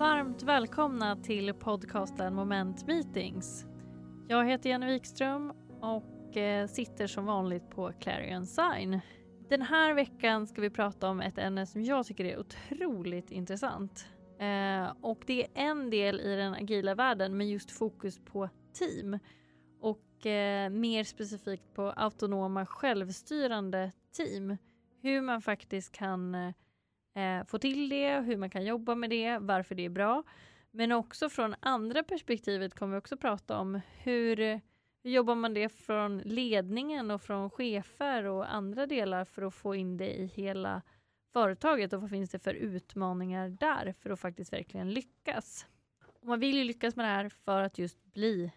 Varmt välkomna till podcasten Moment Meetings. Jag heter Jenny Wikström och eh, sitter som vanligt på Clarion Sign. Den här veckan ska vi prata om ett ämne som jag tycker är otroligt intressant. Eh, och det är en del i den agila världen med just fokus på team. Och eh, mer specifikt på autonoma självstyrande team. Hur man faktiskt kan eh, få till det, hur man kan jobba med det, varför det är bra. Men också från andra perspektivet kommer vi också prata om hur, hur jobbar man det från ledningen och från chefer och andra delar för att få in det i hela företaget och vad finns det för utmaningar där för att faktiskt verkligen lyckas. Och man vill ju lyckas med det här för att just bli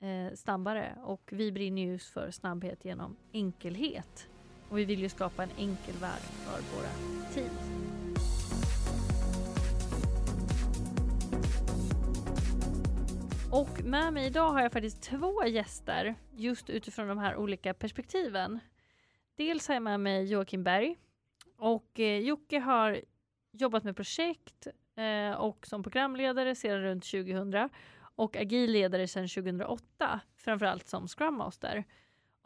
eh, snabbare och vi brinner just för snabbhet genom enkelhet. Och vi vill ju skapa en enkel värld för våra team. Och med mig idag har jag faktiskt två gäster just utifrån de här olika perspektiven. Dels har jag med mig Joakim Berg och eh, Jocke har jobbat med projekt eh, och som programledare sedan runt 2000 och agilledare sedan 2008, framförallt som Scrum Master.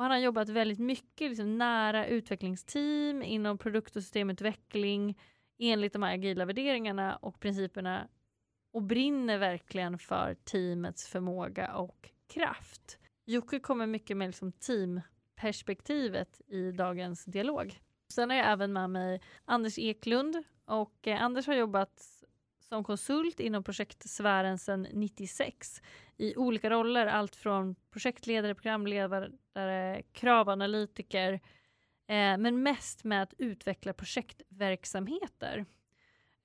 Och han har jobbat väldigt mycket liksom nära utvecklingsteam inom produkt och systemutveckling enligt de här agila värderingarna och principerna och brinner verkligen för teamets förmåga och kraft. Jocke kommer mycket med liksom teamperspektivet i dagens dialog. Sen har jag även med mig Anders Eklund och eh, Anders har jobbat som konsult inom projektsfären sedan 96 i olika roller, allt från projektledare, programledare, kravanalytiker, eh, men mest med att utveckla projektverksamheter.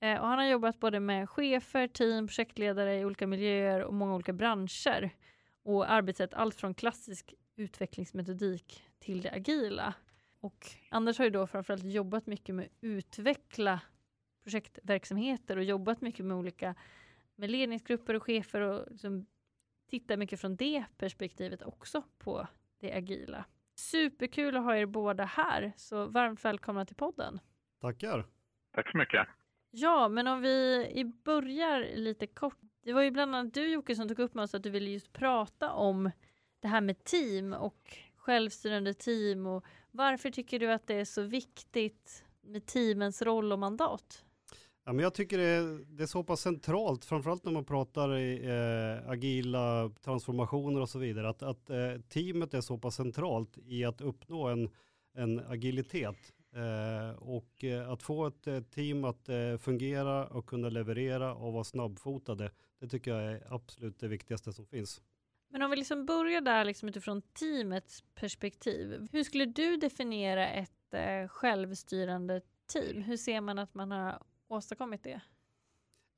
Eh, och han har jobbat både med chefer, team, projektledare i olika miljöer och många olika branscher och arbetssätt allt från klassisk utvecklingsmetodik till det agila. Och Anders har ju då framförallt jobbat mycket med att utveckla projektverksamheter och jobbat mycket med olika med ledningsgrupper och chefer och liksom tittar mycket från det perspektivet också på det agila. Superkul att ha er båda här, så varmt välkomna till podden. Tackar. Tack så mycket. Ja, men om vi börjar lite kort. Det var ju bland annat du Jocke som tog upp med oss att du ville just prata om det här med team och självstyrande team och varför tycker du att det är så viktigt med teamens roll och mandat? Ja, men jag tycker det är, det är så pass centralt, framförallt när man pratar i eh, agila transformationer och så vidare, att, att eh, teamet är så pass centralt i att uppnå en, en agilitet. Eh, och eh, att få ett eh, team att eh, fungera och kunna leverera och vara snabbfotade, det tycker jag är absolut det viktigaste som finns. Men om vi liksom börjar där liksom utifrån teamets perspektiv. Hur skulle du definiera ett eh, självstyrande team? Hur ser man att man har åstadkommit det?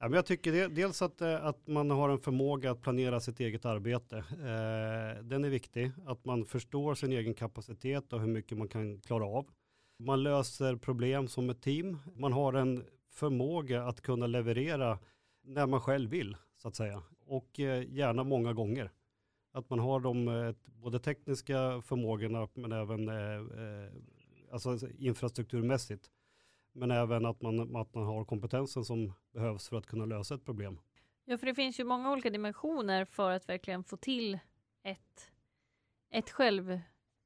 Ja, men jag tycker det, dels att, eh, att man har en förmåga att planera sitt eget arbete. Eh, den är viktig, att man förstår sin egen kapacitet och hur mycket man kan klara av. Man löser problem som ett team. Man har en förmåga att kunna leverera när man själv vill, så att säga. Och eh, gärna många gånger. Att man har de eh, både tekniska förmågorna men även eh, eh alltså infrastrukturmässigt. Men även att man, att man har kompetensen som behövs för att kunna lösa ett problem. Ja, för det finns ju många olika dimensioner för att verkligen få till ett, ett själv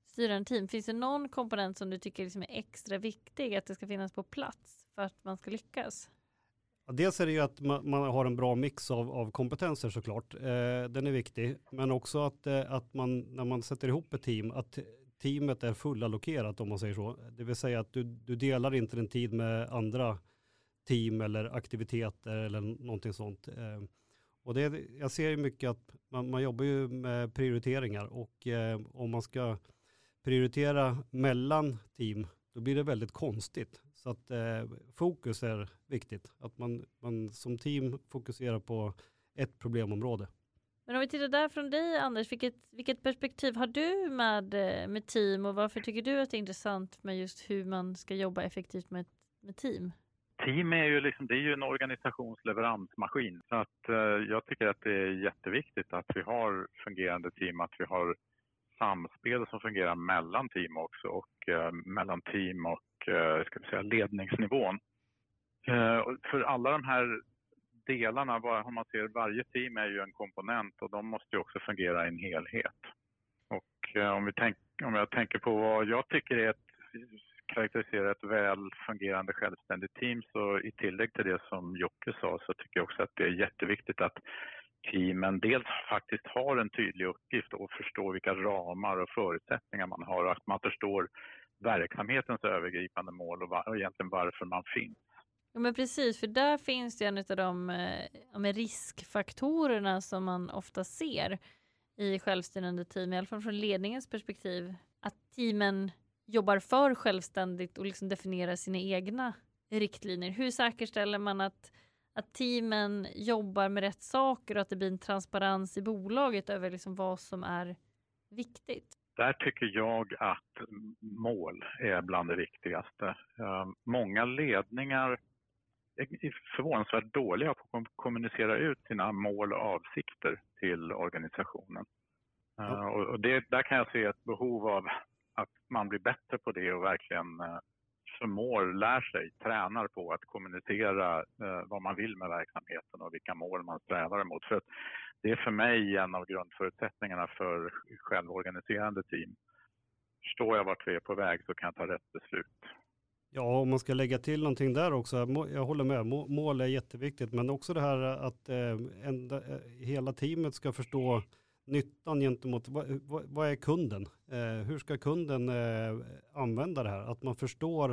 styrande team. Finns det någon komponent som du tycker liksom är extra viktig att det ska finnas på plats för att man ska lyckas? Ja, dels är det ju att man, man, har en bra mix av, av kompetenser såklart. Eh, den är viktig. Men också att, eh, att man när man sätter ihop ett team, att teamet är fullallokerat om man säger så. Det vill säga att du, du delar inte din tid med andra team eller aktiviteter eller någonting sånt. Eh, och det, jag ser ju mycket att man, man jobbar ju med prioriteringar och eh, om man ska prioritera mellan team, då blir det väldigt konstigt. Så att eh, fokus är viktigt. Att man, man som team fokuserar på ett problemområde. Men om vi tittar där från dig Anders, vilket, vilket perspektiv har du med, eh, med team och varför tycker du att det är intressant med just hur man ska jobba effektivt med, med team? Team är ju, liksom, det är ju en organisationsleveransmaskin. Så att, eh, jag tycker att det är jätteviktigt att vi har fungerande team, att vi har samspel som fungerar mellan team också och eh, mellan team och eh, ska vi säga, ledningsnivån. Eh, för alla de här delarna, om man ser varje team är ju en komponent och de måste ju också fungera i en helhet. Och eh, om, vi tänk, om jag tänker på vad jag tycker är ett, karaktäriserar ett väl fungerande självständigt team så i tillägg till det som Jocke sa så tycker jag också att det är jätteviktigt att teamen dels faktiskt har en tydlig uppgift och förstår vilka ramar och förutsättningar man har och att man förstår verksamhetens övergripande mål och, var, och egentligen varför man finns. Ja men precis, för där finns det en av de eh, riskfaktorerna som man ofta ser i självstyrande team, i alla fall från ledningens perspektiv, att teamen jobbar för självständigt och liksom definierar sina egna riktlinjer. Hur säkerställer man att, att teamen jobbar med rätt saker och att det blir en transparens i bolaget över liksom vad som är viktigt? Där tycker jag att mål är bland det viktigaste. Eh, många ledningar förvånansvärt dåliga på att kommunicera ut sina mål och avsikter till organisationen. Ja. Uh, och det, där kan jag se ett behov av att man blir bättre på det och verkligen uh, förmår, lär sig, tränar på att kommunicera uh, vad man vill med verksamheten och vilka mål man strävar emot. För det är för mig en av grundförutsättningarna för självorganiserande team. Förstår jag vart vi är på väg så kan jag ta rätt beslut. Ja, om man ska lägga till någonting där också, jag håller med, mål är jätteviktigt, men också det här att eh, enda, eh, hela teamet ska förstå nyttan gentemot, vad, vad är kunden? Eh, hur ska kunden eh, använda det här? Att man förstår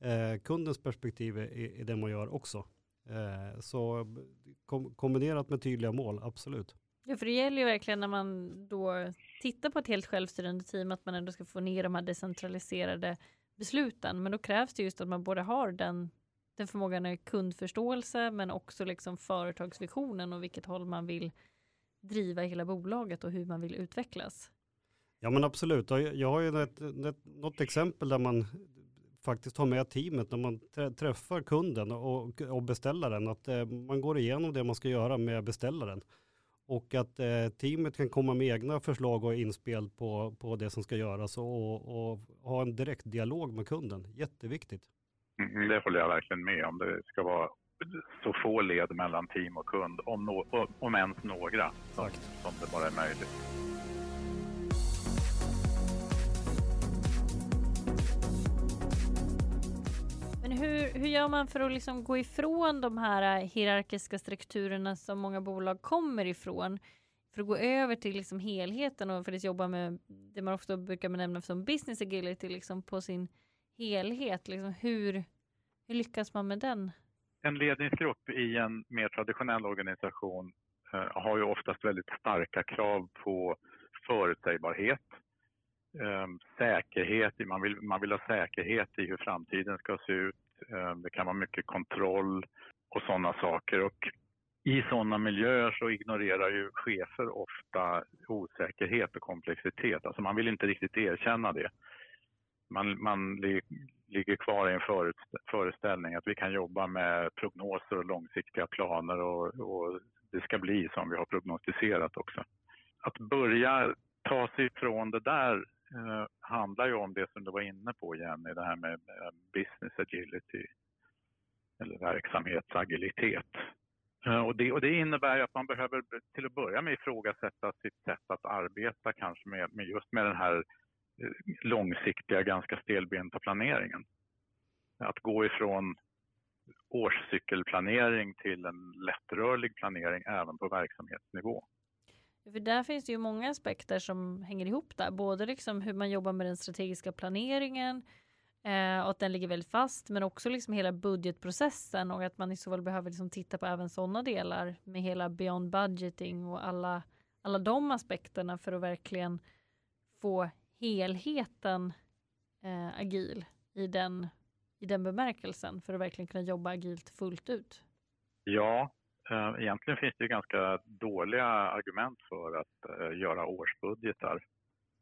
eh, kundens perspektiv i, i, det man gör också. Eh, så kom, kombinerat med tydliga mål, absolut. Ja, för det gäller ju verkligen när man då tittar på ett helt självstyrande team att man ändå ska få ner de här decentraliserade besluten. Men då krävs det just att man både har den, den förmågan i kundförståelse men också liksom företagsvisionen och vilket håll man vill driva hela bolaget och hur man vill utvecklas. Ja men absolut, jag har ju ett, ett, något exempel där man faktiskt har med teamet när man träffar kunden och, och beställaren, att eh, man går igenom det man ska göra med beställaren och att eh, teamet kan komma med egna förslag och inspel på, på det som ska göras och, och ha en direkt dialog med kunden. Jätteviktigt. Mm, det håller jag verkligen med om. Det ska vara så få led mellan team och kund, om, no, om ens några, som, som det bara är möjligt. Hur, hur gör man för att liksom gå ifrån de här äh, hierarkiska strukturerna som många bolag kommer ifrån? För att gå över till liksom helheten och för att jobba med det man ofta brukar benämna som business agility liksom på sin helhet. Liksom hur, hur lyckas man med den? En ledningsgrupp i en mer traditionell organisation eh, har ju oftast väldigt starka krav på förutsägbarhet, eh, säkerhet, man vill, man vill ha säkerhet i hur framtiden ska se ut, Eh, det kan vara mycket kontroll och sådana saker. Och I sådana miljöer så ignorerar ju chefer ofta osäkerhet och komplexitet. Alltså man vill inte riktigt erkänna det. Man, man li, ligger kvar i en föreställning att vi kan jobba med prognoser och långsiktiga planer och, och det ska bli som vi har prognostiserat också. Att börja ta sig ifrån det där eh, handlar ju om det som du var inne på Jenny, det här med eh, business agility eller verksamhetsagilitet. Eh, och det, och det innebär att man behöver till att börja med ifrågasätta sitt sätt att arbeta kanske med, med just med den här eh, långsiktiga, ganska stelbenta planeringen. Att gå ifrån årscykelplanering till en lättrörlig planering även på verksamhetsnivå. För där finns det ju många aspekter som hänger ihop där, både liksom hur man jobbar med den strategiska planeringen eh, och att den ligger väldigt fast, men också liksom hela budgetprocessen och att man i så fall behöver liksom titta på även sådana delar med hela beyond budgeting och alla, alla de aspekterna för att verkligen få helheten eh, agil i den, i den bemärkelsen för att verkligen kunna jobba agilt fullt ut. Ja, Eh, egentligen finns det ganska dåliga argument för att eh, göra årsbudgetar.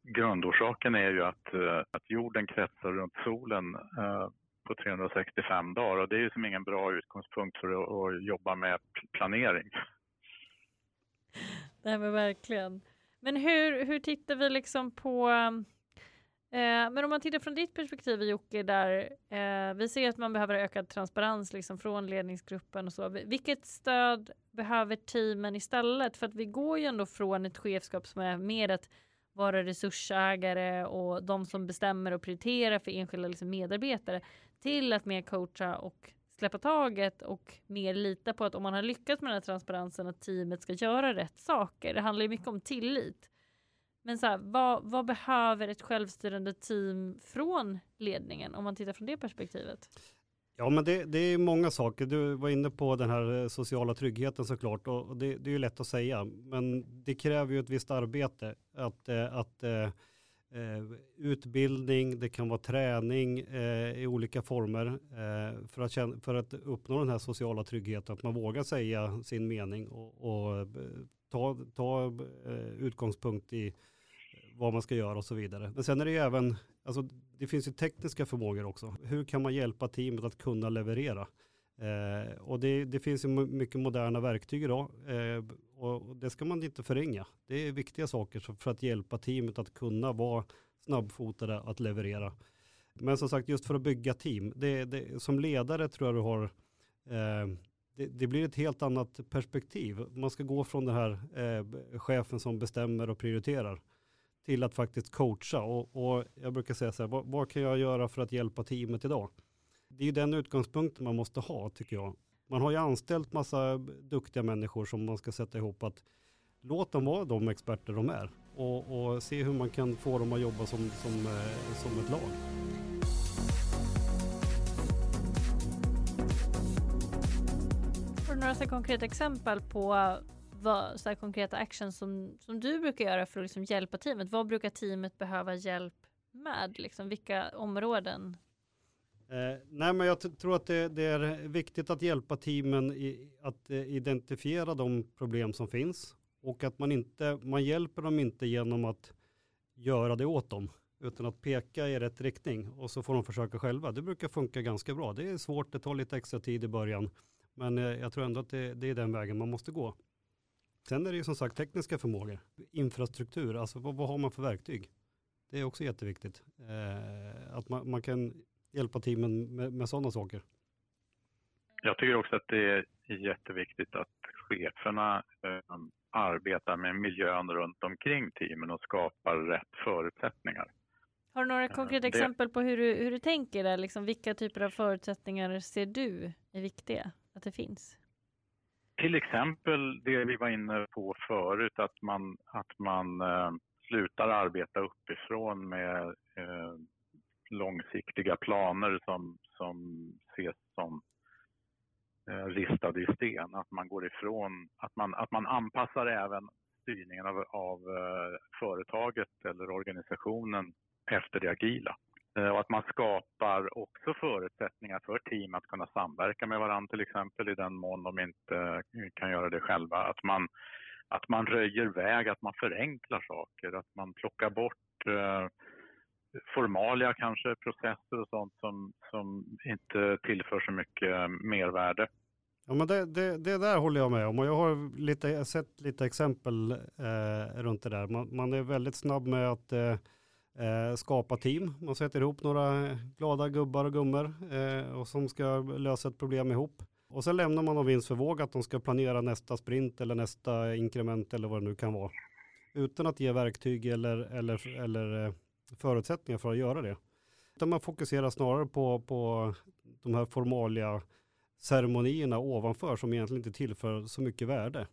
Grundorsaken är ju att, eh, att jorden kretsar runt solen eh, på 365 dagar och det är ju som ingen bra utgångspunkt för att, att jobba med planering. Nej men verkligen. Men hur, hur tittar vi liksom på Eh, men om man tittar från ditt perspektiv Jocke, där eh, vi ser att man behöver ökad transparens liksom från ledningsgruppen och så. Vilket stöd behöver teamen istället? För att vi går ju ändå från ett chefskap som är mer att vara resursägare och de som bestämmer och prioriterar för enskilda liksom, medarbetare till att mer coacha och släppa taget och mer lita på att om man har lyckats med den här transparensen att teamet ska göra rätt saker. Det handlar ju mycket om tillit. Men så här, vad, vad, behöver ett självstyrande team från ledningen om man tittar från det perspektivet? Ja, men det, det är många saker. Du var inne på den här eh, sociala tryggheten såklart och det, det är ju lätt att säga, men det kräver ju ett visst arbete att, eh, att eh, utbildning, det kan vara träning i olika former för, att för att uppnå den här sociala tryggheten, att man vågar säga sin mening och, och ta, ta eh, utgångspunkt i eh, vad man ska göra och så vidare. Men sen är det ju även, alltså det finns ju tekniska förmågor också. Hur kan man hjälpa teamet att kunna leverera? Eh, och det, det, finns ju mycket moderna verktyg idag eh, och det ska man inte förringa. Det är viktiga saker för att hjälpa teamet att kunna vara snabbfotade att leverera. Men som sagt, just för att bygga team, det, det, som ledare tror jag du har eh, det, det, blir ett helt annat perspektiv. Man ska gå från den här eh, chefen som bestämmer och prioriterar till att faktiskt coacha. Och, och jag brukar säga så här, vad, vad, kan jag göra för att hjälpa teamet idag? Det är ju den utgångspunkten man måste ha tycker jag. Man har ju anställt massa duktiga människor som man ska sätta ihop att låt dem vara de experter de är och, och se hur man kan få dem att jobba som, som, eh, som ett lag. Några så konkreta exempel på vad, så konkreta actions som, som du brukar göra för att liksom hjälpa teamet? Vad brukar teamet behöva hjälp med? Liksom, vilka områden? Eh, nej, men jag tror att det, det, är viktigt att hjälpa teamen i, att eh, identifiera de problem som finns och att man inte, man hjälper dem inte genom att göra det åt dem utan att peka i rätt riktning och så får de försöka själva. Det brukar funka ganska bra. Det är svårt, det tar lite extra tid i början, men eh, jag tror ändå att det, det är den vägen man måste gå. Sen är det ju som sagt tekniska förmågor, infrastruktur, alltså vad, vad har man för verktyg? Det är också jätteviktigt. Eh, att man, man, kan hjälpa teamen med, med sådana saker. Jag tycker också att det är jätteviktigt att cheferna eh, arbetar med miljön runt omkring teamen och skapar rätt förutsättningar. Har du några eh, konkreta det... exempel på hur du, hur du tänker där? Liksom, vilka typer av förutsättningar ser du är viktiga att det finns? Till exempel det vi var inne på förut, att man, att man eh, slutar arbeta uppifrån med eh, långsiktiga planer som, som ses som eh, ristade i sten. Att man går ifrån, att man, att man anpassar även styrningen av, av eh, företaget eller organisationen efter det agila. Eh, och att man skapar också förutsättningar för team att kunna samverka med varandra till exempel i den mån de inte eh, kan göra det själva. Att man, att man röjer väg, att man förenklar saker, att man plockar bort eh, formalia kanske, processer och sånt som, som inte tillför så mycket mervärde. Ja, men det, det, det, där håller jag med om och jag har lite, sett lite exempel eh, runt det där. Man, man, är väldigt snabb med att eh, eh, skapa team. Man sätter ihop några glada gubbar och gummor eh, och som ska lösa ett problem ihop. Och sen lämnar man dem vinst för våg att de ska planera nästa sprint eller nästa inkrement eller vad det nu kan vara. Utan att ge verktyg eller, eller, eller eh, förutsättningar för att göra det. Utan man fokuserar snarare på, på de här formalia ceremonierna ovanför som egentligen inte tillför så mycket värde.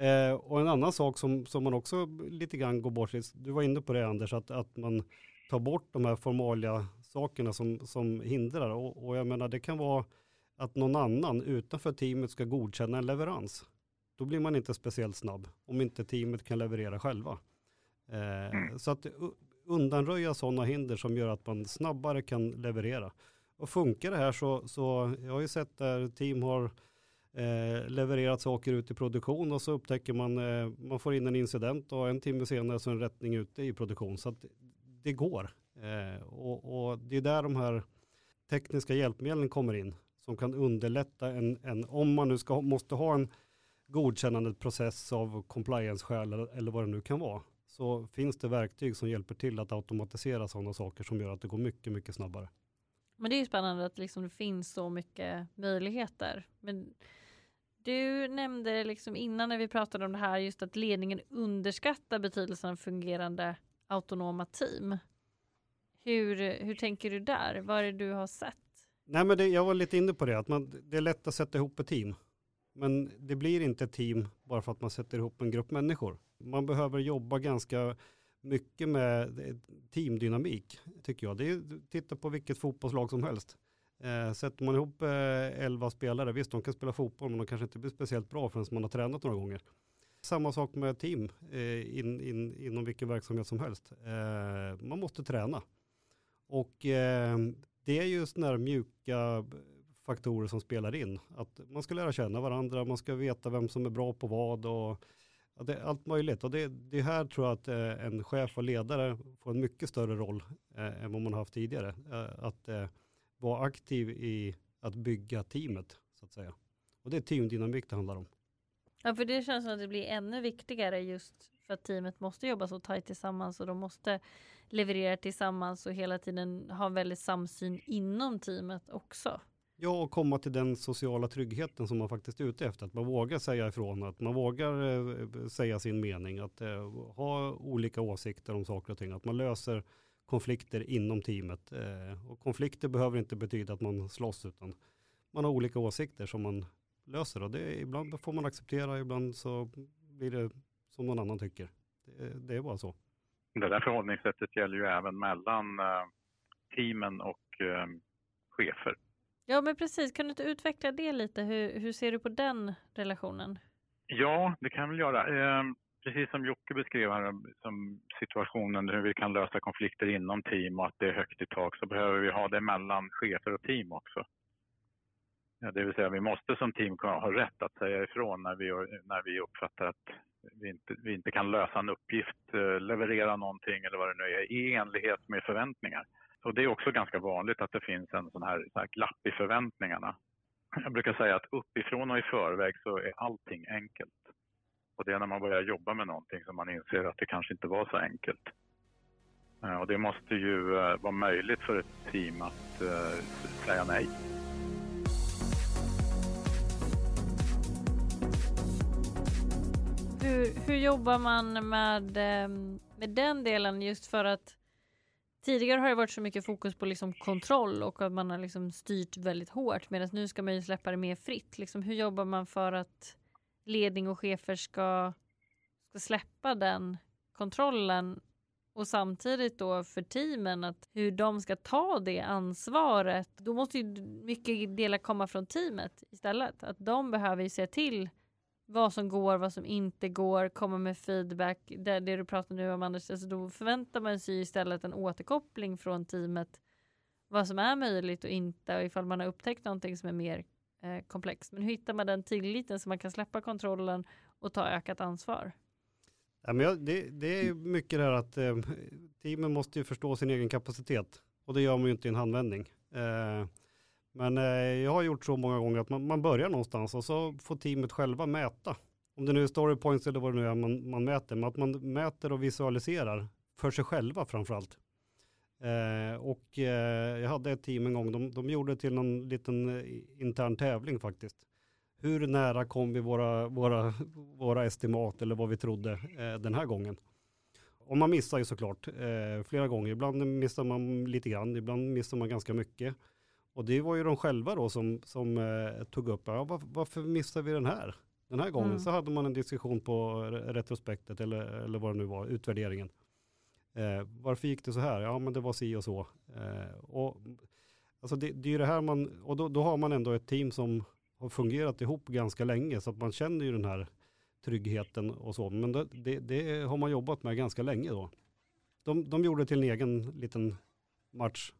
Eh, och en annan sak som, som man också lite grann går bort, du var inne på det Anders, att, att man tar bort de här formalia sakerna som, som hindrar. Och, och jag menar det kan vara att någon annan utanför teamet ska godkänna en leverans. Då blir man inte speciellt snabb om inte teamet kan leverera själva. Eh, mm. Så att undanröja sådana hinder som gör att man snabbare kan leverera. Och funkar det här så, så jag har ju sett där team har eh, levererat saker ut i produktion och så upptäcker man, eh, man får in en incident och en timme senare så är en rättning ute i produktion. Så att det går. Eh, och, och, det är där de här tekniska hjälpmedlen kommer in som kan underlätta en, en om man nu ska, måste ha en godkännande process av compliance-skäl eller, eller vad det nu kan vara, så finns det verktyg som hjälper till att automatisera sådana saker som gör att det går mycket, mycket snabbare. Men det är ju spännande att liksom det finns så mycket möjligheter. Men du nämnde liksom innan när vi pratade om det här just att ledningen underskattar betydelsen av fungerande autonoma team. Hur, hur tänker du där? Vad är det du har sett? Nej, men det, jag var lite inne på det, att man, det är lätt att sätta ihop ett team. Men det blir inte ett team bara för att man sätter ihop en grupp människor. Man behöver jobba ganska mycket med eh, teamdynamik, tycker jag. Det är, titta på vilket fotbollslag som helst. Eh, sätter man ihop eh, elva spelare, visst de kan spela fotboll men de kanske inte blir speciellt bra förrän man har tränat några gånger. Samma sak med team eh, in, in, inom vilken verksamhet som helst. Eh, man måste träna. Och eh, det är just när mjuka faktorer som spelar in. Att man ska lära känna varandra, man ska veta vem som är bra på vad och det, allt möjligt. Och det, det här tror jag att eh, en chef och ledare får en mycket större roll eh, än vad man har haft tidigare. Eh, att vara aktiv i att bygga teamet så att säga. Och det är teamdynamik det handlar om. Ja, för det känns som att det blir ännu viktigare just för att teamet måste jobba så tajt tillsammans och de måste leverera tillsammans och hela tiden ha väldigt samsyn inom teamet också. Ja, och komma till den sociala tryggheten som man faktiskt är ute efter. Att man vågar säga ifrån, att man vågar eh, säga sin mening, att eh, ha olika åsikter om saker och ting, att man löser konflikter inom teamet. Eh, och konflikter behöver inte betyda att man slåss, utan man har olika åsikter som man löser. Och det, ibland får man acceptera, ibland så blir det som någon annan tycker. Det, det är bara så. Det där förhållningssättet gäller ju även mellan eh, teamen och eh, chefer. Ja, men precis. Kan du inte utveckla det lite? Hur, hur ser du på den relationen? Ja, det kan jag väl göra. Eh, precis som Jocke beskrev här, som situationen hur vi kan lösa konflikter inom team och att det är högt i tak, så behöver vi ha det mellan chefer och team också. Ja, det vill säga, vi måste som team ha rätt att säga ifrån när vi, när vi uppfattar att vi inte, vi inte kan lösa en uppgift, eh, leverera någonting eller vad det nu är, i enlighet med förväntningar. Och det är också ganska vanligt att det finns en sån här, sån här glapp i förväntningarna. Jag brukar säga att uppifrån och i förväg så är allting enkelt. Och det är när man börjar jobba med någonting som man inser att det kanske inte var så enkelt. Eh, och det måste ju eh, vara möjligt för ett team att eh, säga nej. Hur, hur jobbar man med, ehm, med den delen just för att Tidigare har det varit så mycket fokus på liksom kontroll och att man har liksom styrt väldigt hårt medan nu ska man ju släppa det mer fritt. Liksom, hur jobbar man för att ledning och chefer ska, ska släppa den kontrollen och samtidigt då för teamen att hur de ska ta det ansvaret. Då måste ju mycket delar komma från teamet istället. Att de behöver ju se till vad som går, vad som inte går, komma med feedback. Det, det du pratar nu om Anders, alltså då förväntar man sig istället en återkoppling från teamet vad som är möjligt och inte och ifall man har upptäckt någonting som är mer eh, komplext. Men hur hittar man den tilliten så man kan släppa kontrollen och ta ökat ansvar? Ja, men jag, det, det är mycket det här att eh, teamen måste ju förstå sin egen kapacitet och det gör man ju inte i en handvändning. Eh, men eh, jag har gjort så många gånger att man, man, börjar någonstans och så får teamet själva mäta. Om det nu är story points eller vad det nu är man, man mäter, men att man mäter och visualiserar för sig själva framförallt. Eh, och eh, jag hade ett team en gång, de, de gjorde till någon liten eh, intern tävling faktiskt. Hur nära kom vi våra, våra, våra estimat eller vad vi trodde eh, den här gången? Och man missar ju såklart eh, flera gånger. Ibland missar man lite grann, ibland missar man ganska mycket. Och det var ju de själva då som, som eh, tog upp, ja, var, varför missade vi den här? Den här gången mm. så hade man en diskussion på retrospektet eller, eller vad det nu var, utvärderingen. Eh, varför gick det så här? Ja men det var si och så. Eh, och, alltså det, det är det här man, och då, då har man ändå ett team som har fungerat ihop ganska länge så att man känner ju den här tryggheten och så. Men det, det, det har man jobbat med ganska länge då. De, de gjorde till en egen liten match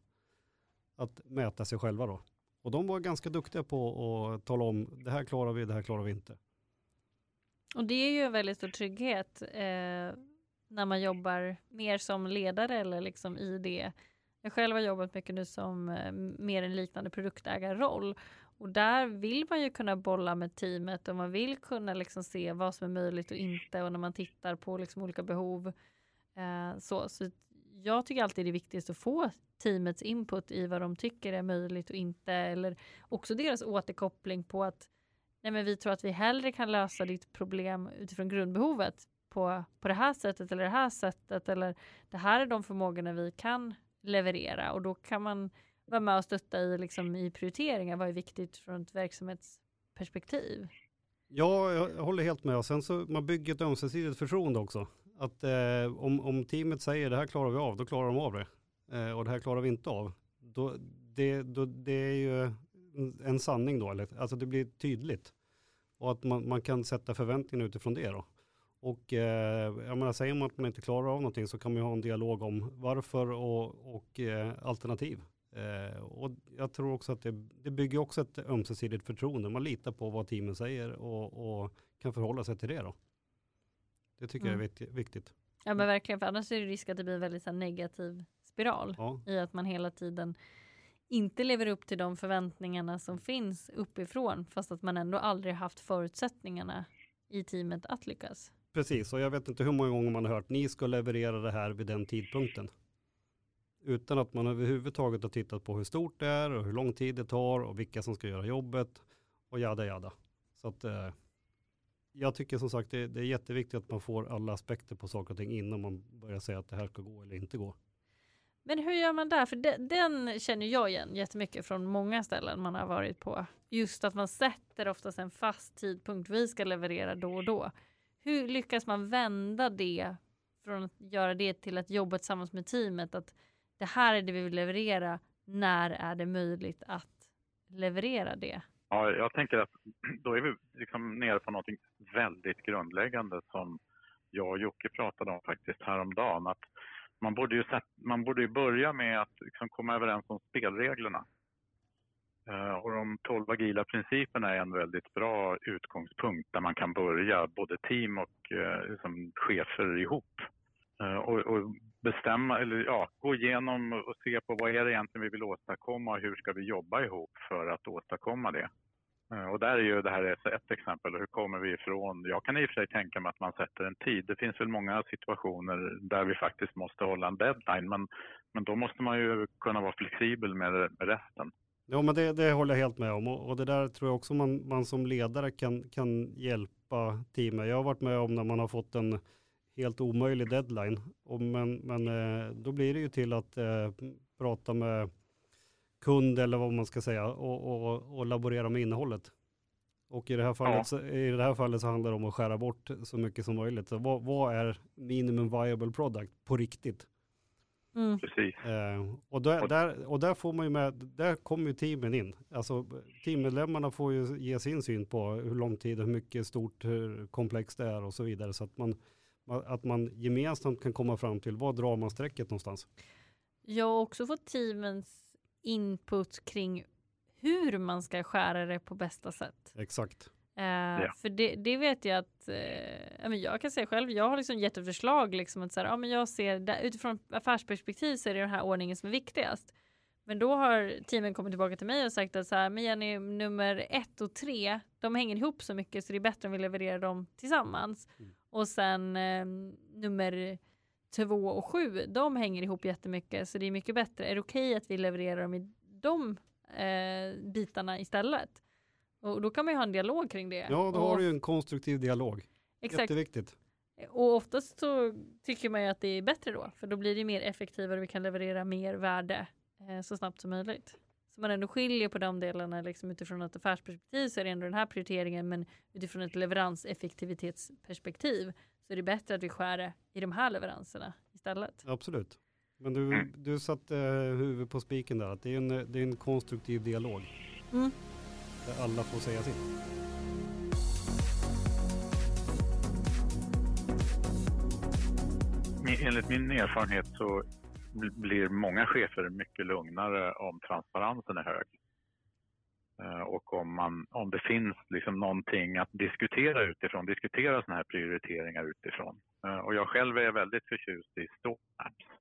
att mäta sig själva då. Och de var ganska duktiga på att tala om det här klarar vi, det här klarar vi inte. Och det är ju en väldigt stor trygghet eh, när man jobbar mer som ledare eller liksom i det. Jag själv har jobbat mycket nu som eh, mer en liknande produktägarroll och där vill man ju kunna bolla med teamet och man vill kunna liksom se vad som är möjligt och inte och när man tittar på liksom olika behov eh, så, så jag tycker alltid det är viktigast att få teamets input i vad de tycker är möjligt och inte, eller också deras återkoppling på att nej men vi tror att vi hellre kan lösa ditt problem utifrån grundbehovet på, på det här sättet eller det här sättet eller det här är de förmågorna vi kan leverera och då kan man vara med och stötta i, liksom, i prioriteringar. Vad är viktigt från ett verksamhetsperspektiv? Ja, jag håller helt med. Och sen så man bygger ett ömsesidigt förtroende också. Att eh, om, om teamet säger det här klarar vi av, då klarar de av det. Eh, och det här klarar vi inte av. Då, det, då, det är ju en, en sanning då, eller, alltså det blir tydligt. Och att man, man kan sätta förväntningar utifrån det då. Och eh, jag menar, säger man att man inte klarar av någonting så kan man ju ha en dialog om varför och, och eh, alternativ. Eh, och jag tror också att det, det bygger också ett ömsesidigt förtroende. Man litar på vad teamen säger och, och kan förhålla sig till det då. Det tycker mm. jag är mm. viktigt. Ja men verkligen, för annars är det risk att det blir en väldigt så negativ spiral ja. i att man hela tiden inte lever upp till de förväntningarna som finns uppifrån fast att man ändå aldrig haft förutsättningarna i teamet att lyckas. Precis, och jag vet inte hur många gånger man har hört ni ska leverera det här vid den tidpunkten. Utan att man överhuvudtaget har tittat på hur stort det är och hur lång tid det tar och vilka som ska göra jobbet och jada jada. Så att eh, jag tycker som sagt det, det, är jätteviktigt att man får alla aspekter på saker och ting innan man börjar säga att det här ska gå eller inte gå. Men hur gör man där? För den, den känner jag igen jättemycket från många ställen man har varit på. Just att man sätter oftast en fast tidpunkt. Vi ska leverera då och då. Hur lyckas man vända det från att göra det till att jobba tillsammans med teamet? Att det här är det vi vill leverera. När är det möjligt att leverera det? Ja, jag tänker att då är vi liksom nere på något väldigt grundläggande som jag och Jocke pratade om faktiskt häromdagen. Att man borde ju, man borde ju börja med att liksom komma överens om spelreglerna. Eh, och de tolv agila principerna är en väldigt bra utgångspunkt där man kan börja, både team och eh, liksom chefer ihop. Eh, och, och, bestämma, eller ja, gå igenom och se på vad är det egentligen vi vill åstadkomma och hur ska vi jobba ihop för att åstadkomma det. Och där är ju det här ett exempel. Hur kommer vi ifrån? Jag kan i och för sig tänka mig att man sätter en tid. Det finns väl många situationer där vi faktiskt måste hålla en deadline. Men, men då måste man ju kunna vara flexibel med resten. Ja, men det, det håller jag helt med om. Och, och det där tror jag också man, man som ledare kan, kan hjälpa teamet. Jag har varit med om när man har fått en helt omöjlig deadline. Och men, men eh, då blir det ju till att eh, prata med kund eller vad man ska säga och, och, och laborera med innehållet. Och i det, här fallet, ja. i det här fallet så handlar det om att skära bort så mycket som möjligt. Så vad, vad är minimum viable product på riktigt? Mm. Precis. Eh, och, där, där, och där får man ju med, där kommer ju teamen in. Alltså teammedlemmarna får ju ge sin syn på hur lång tid hur mycket stort hur komplext det är och så vidare. Så att man, att man gemensamt kan komma fram till var drar man strecket någonstans. Jag har också fått teamens input kring hur man ska skära det på bästa sätt. Exakt. Uh, ja. För det, det, vet jag att, uh, jag kan säga själv, jag har liksom gett ett förslag liksom att så här, ja, men jag ser där, utifrån affärsperspektiv så är det den här ordningen som är viktigast. Men då har teamen kommit tillbaka till mig och sagt att så här, men Jenny, nummer ett och tre, de hänger ihop så mycket så det är bättre om vi levererar dem tillsammans. Mm. Och sen eh, nummer 2 och 7, de hänger ihop jättemycket så det är mycket bättre. Är det okej okay att vi levererar dem i de eh, bitarna istället? Och då kan man ju ha en dialog kring det. Ja, då har du ju en konstruktiv dialog. Exakt. Jätteviktigt. Och oftast så tycker man ju att det är bättre då, för då blir det mer effektivare och vi kan leverera mer värde eh, så snabbt som möjligt. Så man ändå skiljer på de delarna liksom utifrån ett affärsperspektiv så är det ändå den här prioriteringen men utifrån ett leveranseffektivitetsperspektiv så är det bättre att vi skär i de här leveranserna istället. Absolut. Men du, du satte uh, huvudet på spiken där, att det är en, det är en konstruktiv dialog. Mm. Där alla får säga sitt. Enligt min erfarenhet så blir många chefer mycket lugnare om transparensen är hög. Eh, och om, man, om det finns liksom någonting att diskutera utifrån, diskutera sådana här prioriteringar utifrån. Eh, och jag själv är väldigt förtjust i StåApps.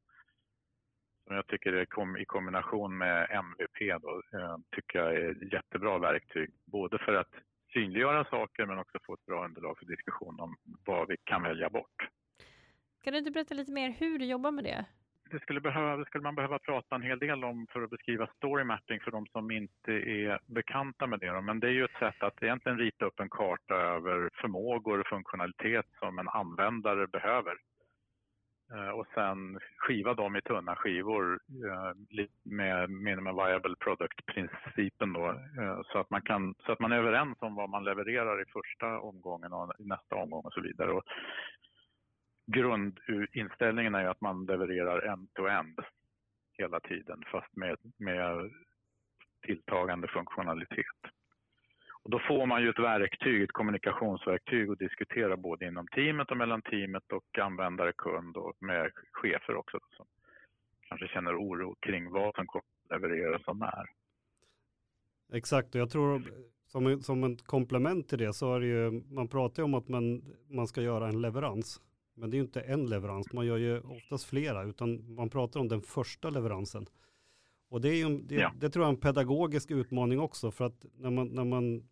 Som jag tycker är i kombination med MVP då, eh, tycker jag är ett jättebra verktyg. Både för att synliggöra saker men också få ett bra underlag för diskussion om vad vi kan välja bort. Kan du inte berätta lite mer hur du jobbar med det? Det skulle, behöva, det skulle man behöva prata en hel del om för att beskriva story mapping för de som inte är bekanta med det. Men det är ju ett sätt att egentligen rita upp en karta över förmågor och funktionalitet som en användare behöver. Eh, och sen skiva dem i tunna skivor eh, med minimum viable product-principen då. Eh, så att, man kan, så att man är överens om vad man levererar i första omgången och i nästa omgång och så vidare. Och grundinställningen är ju att man levererar end-to-end hela tiden fast med, med tilltagande funktionalitet. Och då får man ju ett verktyg, ett kommunikationsverktyg att diskutera både inom teamet och mellan teamet och användare, kund och med chefer också som kanske känner oro kring vad som kommer att levereras och när. Exakt, och jag tror som, som ett komplement till det så är det ju, man pratar ju om att man, man ska göra en leverans. Men det är ju inte en leverans, man gör ju oftast flera, utan man pratar om den första leveransen. Och det, är ju, det, ja. det tror jag är en pedagogisk utmaning också, för att när man, när man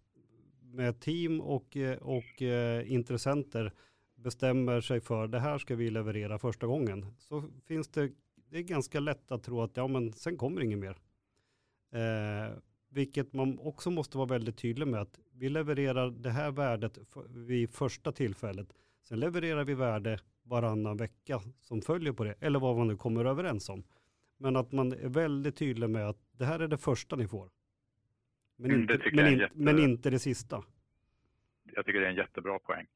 med team och, eh, och eh, intressenter bestämmer sig för det här ska vi leverera första gången, så finns det, det är ganska lätt att tro att ja men sen kommer inget mer. Eh, vilket man också måste vara väldigt tydlig med att vi levererar det här värdet vid första tillfället. Sen levererar vi värde varannan vecka som följer på det, eller vad man nu kommer överens om. Men att man är väldigt tydlig med att det här är det första ni får. Men, mm, inte, men, in, jätte... men inte det sista. Jag tycker det är en jättebra poäng.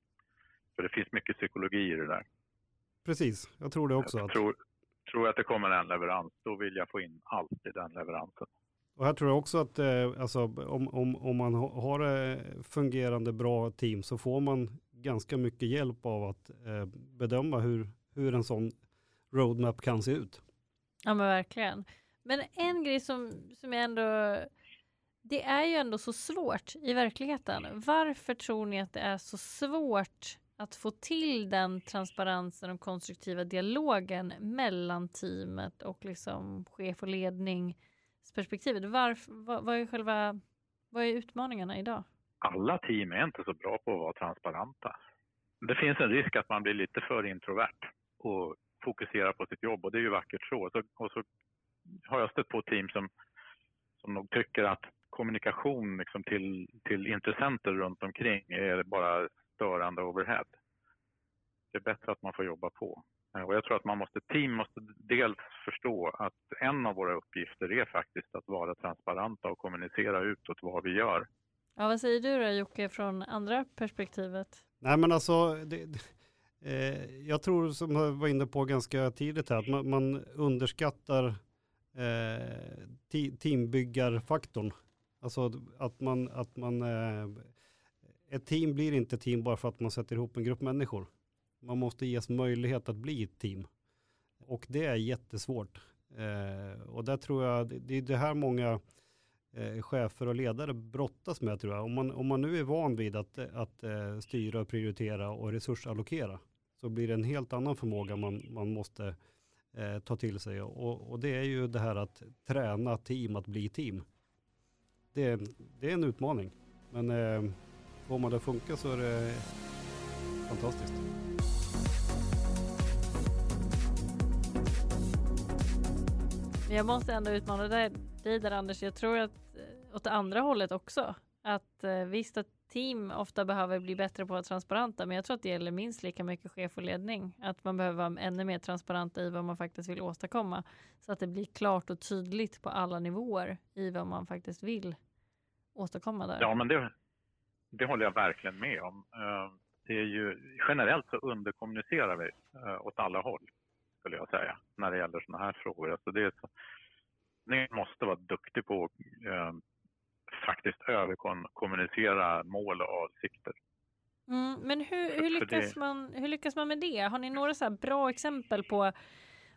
För det finns mycket psykologi i det där. Precis, jag tror det också. Jag tror, tror att det kommer en leverans, då vill jag få in allt i den leveransen. Och här tror jag också att eh, alltså, om, om, om man har eh, fungerande bra team så får man ganska mycket hjälp av att eh, bedöma hur, hur en sån roadmap kan se ut. Ja men verkligen. Men en grej som, som jag ändå, det är ju ändå så svårt i verkligheten. Varför tror ni att det är så svårt att få till den transparensen och konstruktiva dialogen mellan teamet och liksom chef och ledningsperspektivet? Varför, vad, vad, är själva, vad är utmaningarna idag? alla team är inte så bra på att vara transparenta. Det finns en risk att man blir lite för introvert och fokuserar på sitt jobb och det är ju vackert så. Och så, och så har jag stött på team som, som nog tycker att kommunikation liksom till, till intressenter runt omkring är bara störande overhead. Det är bättre att man får jobba på. Och jag tror att man måste, team måste dels förstå att en av våra uppgifter är faktiskt att vara transparenta och kommunicera utåt vad vi gör. Ja, vad säger du då Jocke från andra perspektivet? Nej men alltså, det, eh, jag tror som jag var inne på ganska tidigt här, att man, man underskattar eh, teambyggarfaktorn. Alltså att man, att man eh, ett team blir inte team bara för att man sätter ihop en grupp människor. Man måste ges möjlighet att bli ett team. Och det är jättesvårt. Eh, och där tror jag, det, är det här många eh, chefer och ledare brottas med tror jag. Om man, om man nu är van vid att, att eh, styra, prioritera och resursallokera så blir det en helt annan förmåga man, man måste eh, ta till sig. Och, och, det är ju det här att träna team att bli team. Det, är, det är en utmaning. Men eh, får man det att funka så är det fantastiskt. Jag måste ändå utmana dig där Anders. Jag tror att eh, åt andra hållet också. Att eh, visst att team ofta behöver bli bättre på att vara transparenta, men jag tror att det gäller minst lika mycket chef och ledning. Att man behöver vara ännu mer transparenta i vad man faktiskt vill åstadkomma. Så att det blir klart och tydligt på alla nivåer i vad man faktiskt vill åstadkomma där. Ja, men det, det håller jag verkligen med om. Eh, det är ju, generellt så underkommunicerar vi eh, åt alla håll, skulle jag säga, när det gäller sådana här frågor. Alltså det är så, ni måste vara duktiga faktiskt överkommunicera mål och avsikter. Mm, men hur, hur, lyckas man, hur lyckas man med det? Har ni några så bra exempel på,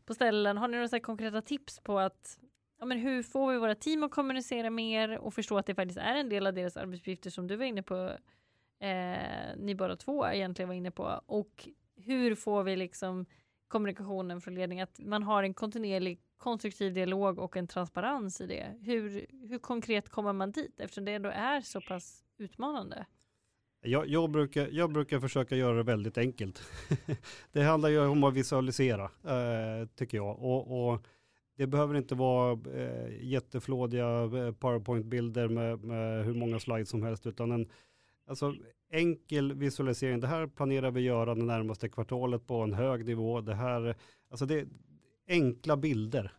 på ställen? Har ni några så konkreta tips på att ja, men hur får vi våra team att kommunicera mer och förstå att det faktiskt är en del av deras arbetsuppgifter som du var inne på, eh, ni båda två egentligen var inne på. Och hur får vi liksom kommunikationen från ledning, att man har en kontinuerlig konstruktiv dialog och en transparens i det. Hur, hur konkret kommer man dit eftersom det ändå är så pass utmanande? Jag, jag, brukar, jag brukar försöka göra det väldigt enkelt. det handlar ju om att visualisera, eh, tycker jag. Och, och, det behöver inte vara eh, jätteflådiga eh, PowerPoint-bilder med, med, hur många slides som helst, utan en alltså, enkel visualisering. Det här planerar vi göra det närmaste kvartalet på en hög nivå. Det här, alltså det, enkla bilder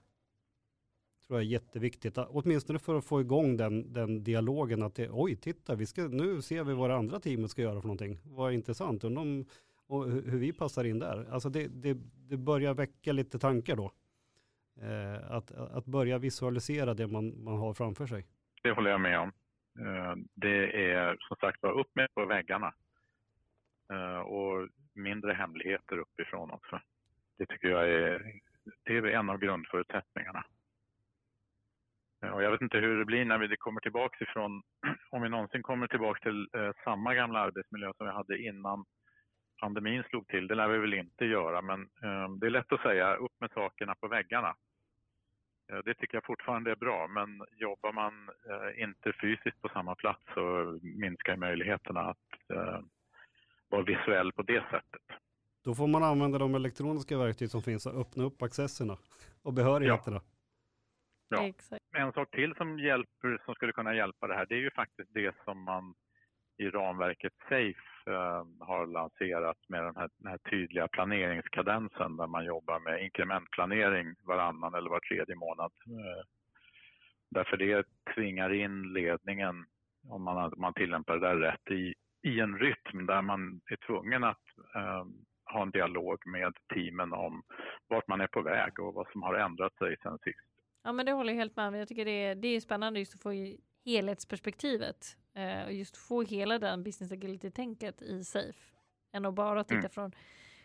tror jag är jätteviktigt, åtminstone för att få igång den, den dialogen att det, oj, titta, vi ska, nu ser vi vad det andra teamet ska göra för någonting. Vad intressant, undrar om och hur vi passar in där. Alltså det, det, det börjar väcka lite tankar då. Eh, att, att börja visualisera det man, man har framför sig. Det håller jag med om. Eh, det är som sagt var upp med på väggarna. Eh, och mindre hemligheter uppifrån också. Det tycker jag är, det är en av grundförutsättningarna. Eh, och jag vet inte hur det blir när vi kommer tillbaka ifrån, om vi någonsin kommer tillbaka till samma gamla arbetsmiljö som vi hade innan pandemin slog till. Det lär vi väl inte göra, men det är lätt att säga upp med sakerna på väggarna. Eh, det tycker jag fortfarande är bra, men jobbar man eh, inte fysiskt på samma plats så minskar möjligheterna att eh, vara visuell på det sättet. Då får man använda de elektroniska verktyg som finns och öppna upp accesserna och behörigheterna. Ja. Ja. Exakt. En sak till som, hjälper, som skulle kunna hjälpa det här, det är ju faktiskt det som man i ramverket SAFE Eh, har lanserat med den här, den här, tydliga planeringskadensen där man jobbar med inkrementplanering varannan eller var tredje månad. Eh, därför det tvingar in ledningen, om man, man tillämpar det där rätt, i, i en rytm där man är tvungen att eh, ha en dialog med teamen om vart man är på väg och vad som har ändrat sig sen sist. Ja men det håller jag helt med om. Jag tycker det är, det är spännande just att få helhetsperspektivet eh, och just få hela den business agility-tänket i SAFE än att bara titta mm. från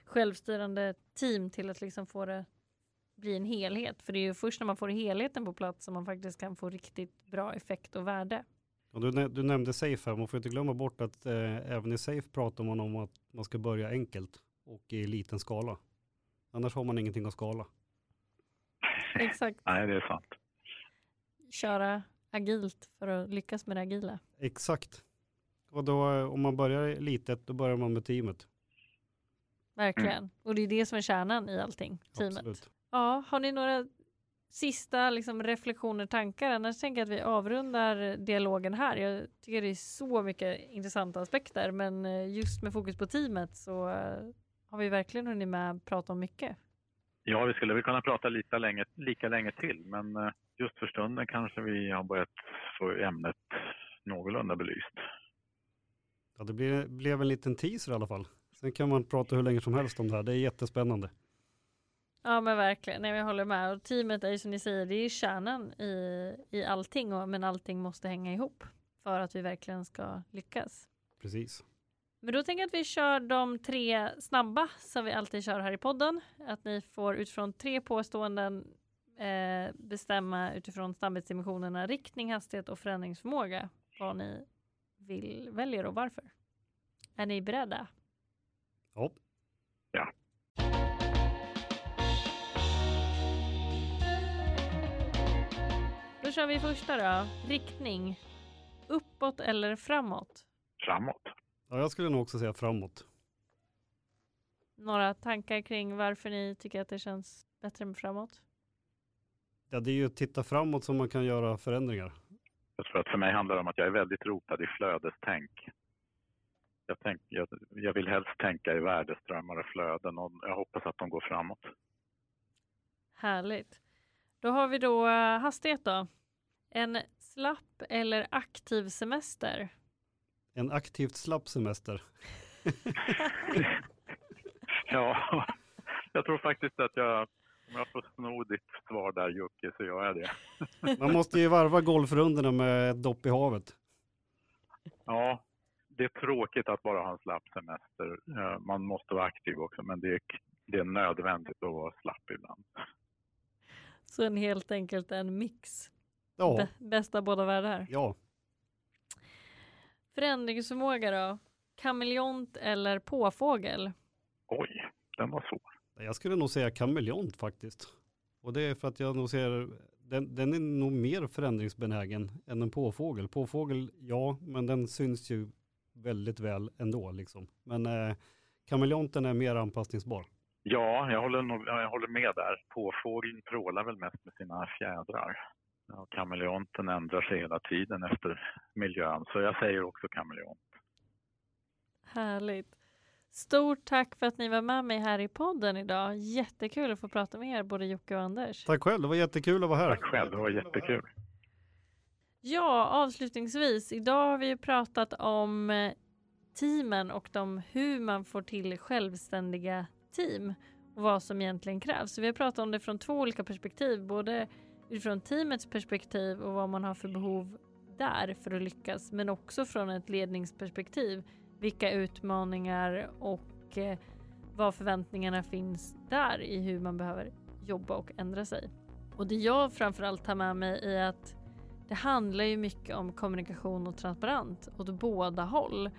självstyrande team till att liksom få det bli en helhet. För det är ju först när man får helheten på plats som man faktiskt kan få riktigt bra effekt och värde. Och du, du nämnde SAFE här, man får inte glömma bort att eh, även i SAFE pratar man om att man ska börja enkelt och i liten skala. Annars har man ingenting att skala. Exakt. Nej, det är sant. Köra agilt för att lyckas med det agila. Exakt. Och då om man börjar litet, då börjar man med teamet. Verkligen. Mm. Och det är det som är kärnan i allting, teamet. Absolut. Ja, har ni några sista liksom, reflektioner, tankar? Annars tänker jag att vi avrundar dialogen här. Jag tycker det är så mycket intressanta aspekter, men eh, just med fokus på teamet så eh, har vi verkligen hunnit med prata om mycket. Ja, vi skulle väl kunna prata lika länge, lika länge till, men eh, just för stunden kanske vi har börjat få ämnet någorlunda belyst. Ja, det blev, blev en liten teaser i alla fall. Sen kan man prata hur länge som helst om det här. Det är jättespännande. Ja men verkligen, Nej, jag håller med. Och teamet är ju som ni säger, det är kärnan i, i allting, och, men allting måste hänga ihop för att vi verkligen ska lyckas. Precis. Men då tänker jag att vi kör de tre snabba som vi alltid kör här i podden. Att ni får utifrån tre påståenden eh, bestämma utifrån snabbhetsdimensionerna riktning, hastighet och förändringsförmåga vad ni vill väljer och varför. Är ni beredda? Ja. Ja. Då kör vi första då. Riktning. Uppåt eller framåt? Framåt. Ja, jag skulle nog också säga framåt. Några tankar kring varför ni tycker att det känns bättre med framåt? Ja, det är ju att titta framåt som man kan göra förändringar. Jag tror att för mig handlar det om att jag är väldigt rotad i flödestänk. Jag, tänk, jag, jag vill helst tänka i värdeströmmar och flöden och jag hoppas att de går framåt. Härligt. Då har vi då eh, hastighet då. En slapp eller aktiv semester? En aktivt slapp semester. ja, jag tror faktiskt att jag, om jag får sno ditt svar där Jocke, så gör jag det. Man måste ju varva golfrundorna med ett dopp i havet. Ja, det är tråkigt att bara ha en slapp semester. Man måste vara aktiv också, men det är, det är nödvändigt att vara slapp ibland. Så en helt enkelt en mix? Ja. bästa båda världar? Ja. Förändringsförmåga då? Kameleont eller påfågel? Oj, den var svår. Jag skulle nog säga kameleont faktiskt. Och det är för att jag nog ser, den, den är nog mer förändringsbenägen än en påfågel. Påfågel, ja, men den syns ju väldigt väl ändå. Liksom. Men eh, kameleonten är mer anpassningsbar. Ja, jag håller, nog, jag håller med där. Påfågeln prålar väl mest med sina fjädrar. Ja, kameleonten ändrar sig hela tiden efter miljön, så jag säger också kameleont. Härligt. Stort tack för att ni var med mig här i podden idag. Jättekul att få prata med er, både Jocke och Anders. Tack själv, det var jättekul att vara här. Tack själv, det var jättekul. Ja, avslutningsvis. Idag har vi ju pratat om eh, teamen och de, hur man får till självständiga team och vad som egentligen krävs. Så vi har pratat om det från två olika perspektiv, både utifrån teamets perspektiv och vad man har för behov där för att lyckas, men också från ett ledningsperspektiv. Vilka utmaningar och eh, vad förväntningarna finns där i hur man behöver jobba och ändra sig. Och det jag framförallt tar med mig är att det handlar ju mycket om kommunikation och transparent åt båda håll.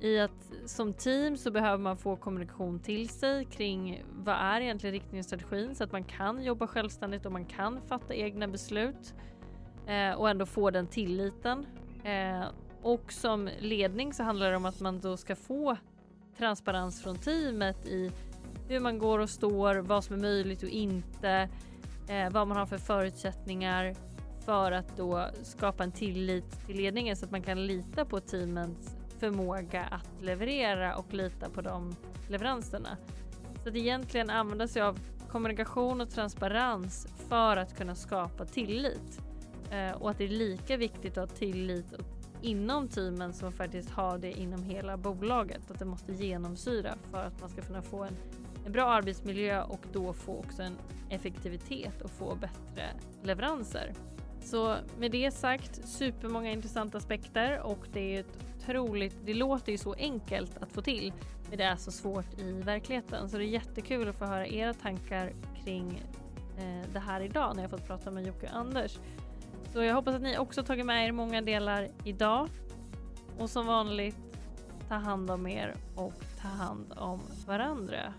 I att som team så behöver man få kommunikation till sig kring vad är egentligen riktningen och strategin så att man kan jobba självständigt och man kan fatta egna beslut eh, och ändå få den tilliten. Eh, och som ledning så handlar det om att man då ska få transparens från teamet i hur man går och står, vad som är möjligt och inte, eh, vad man har för förutsättningar för att då skapa en tillit till ledningen så att man kan lita på teamets förmåga att leverera och lita på de leveranserna. Så att egentligen använda sig av kommunikation och transparens för att kunna skapa tillit. Eh, och att det är lika viktigt att ha tillit inom teamen som faktiskt har det inom hela bolaget. Att det måste genomsyra för att man ska kunna få en, en bra arbetsmiljö och då få också en effektivitet och få bättre leveranser. Så med det sagt, supermånga intressanta aspekter och det är ett otroligt, det låter ju så enkelt att få till men det är så svårt i verkligheten. Så det är jättekul att få höra era tankar kring eh, det här idag när jag fått prata med Jocke och Anders. Så jag hoppas att ni också tagit med er många delar idag. Och som vanligt, ta hand om er och ta hand om varandra.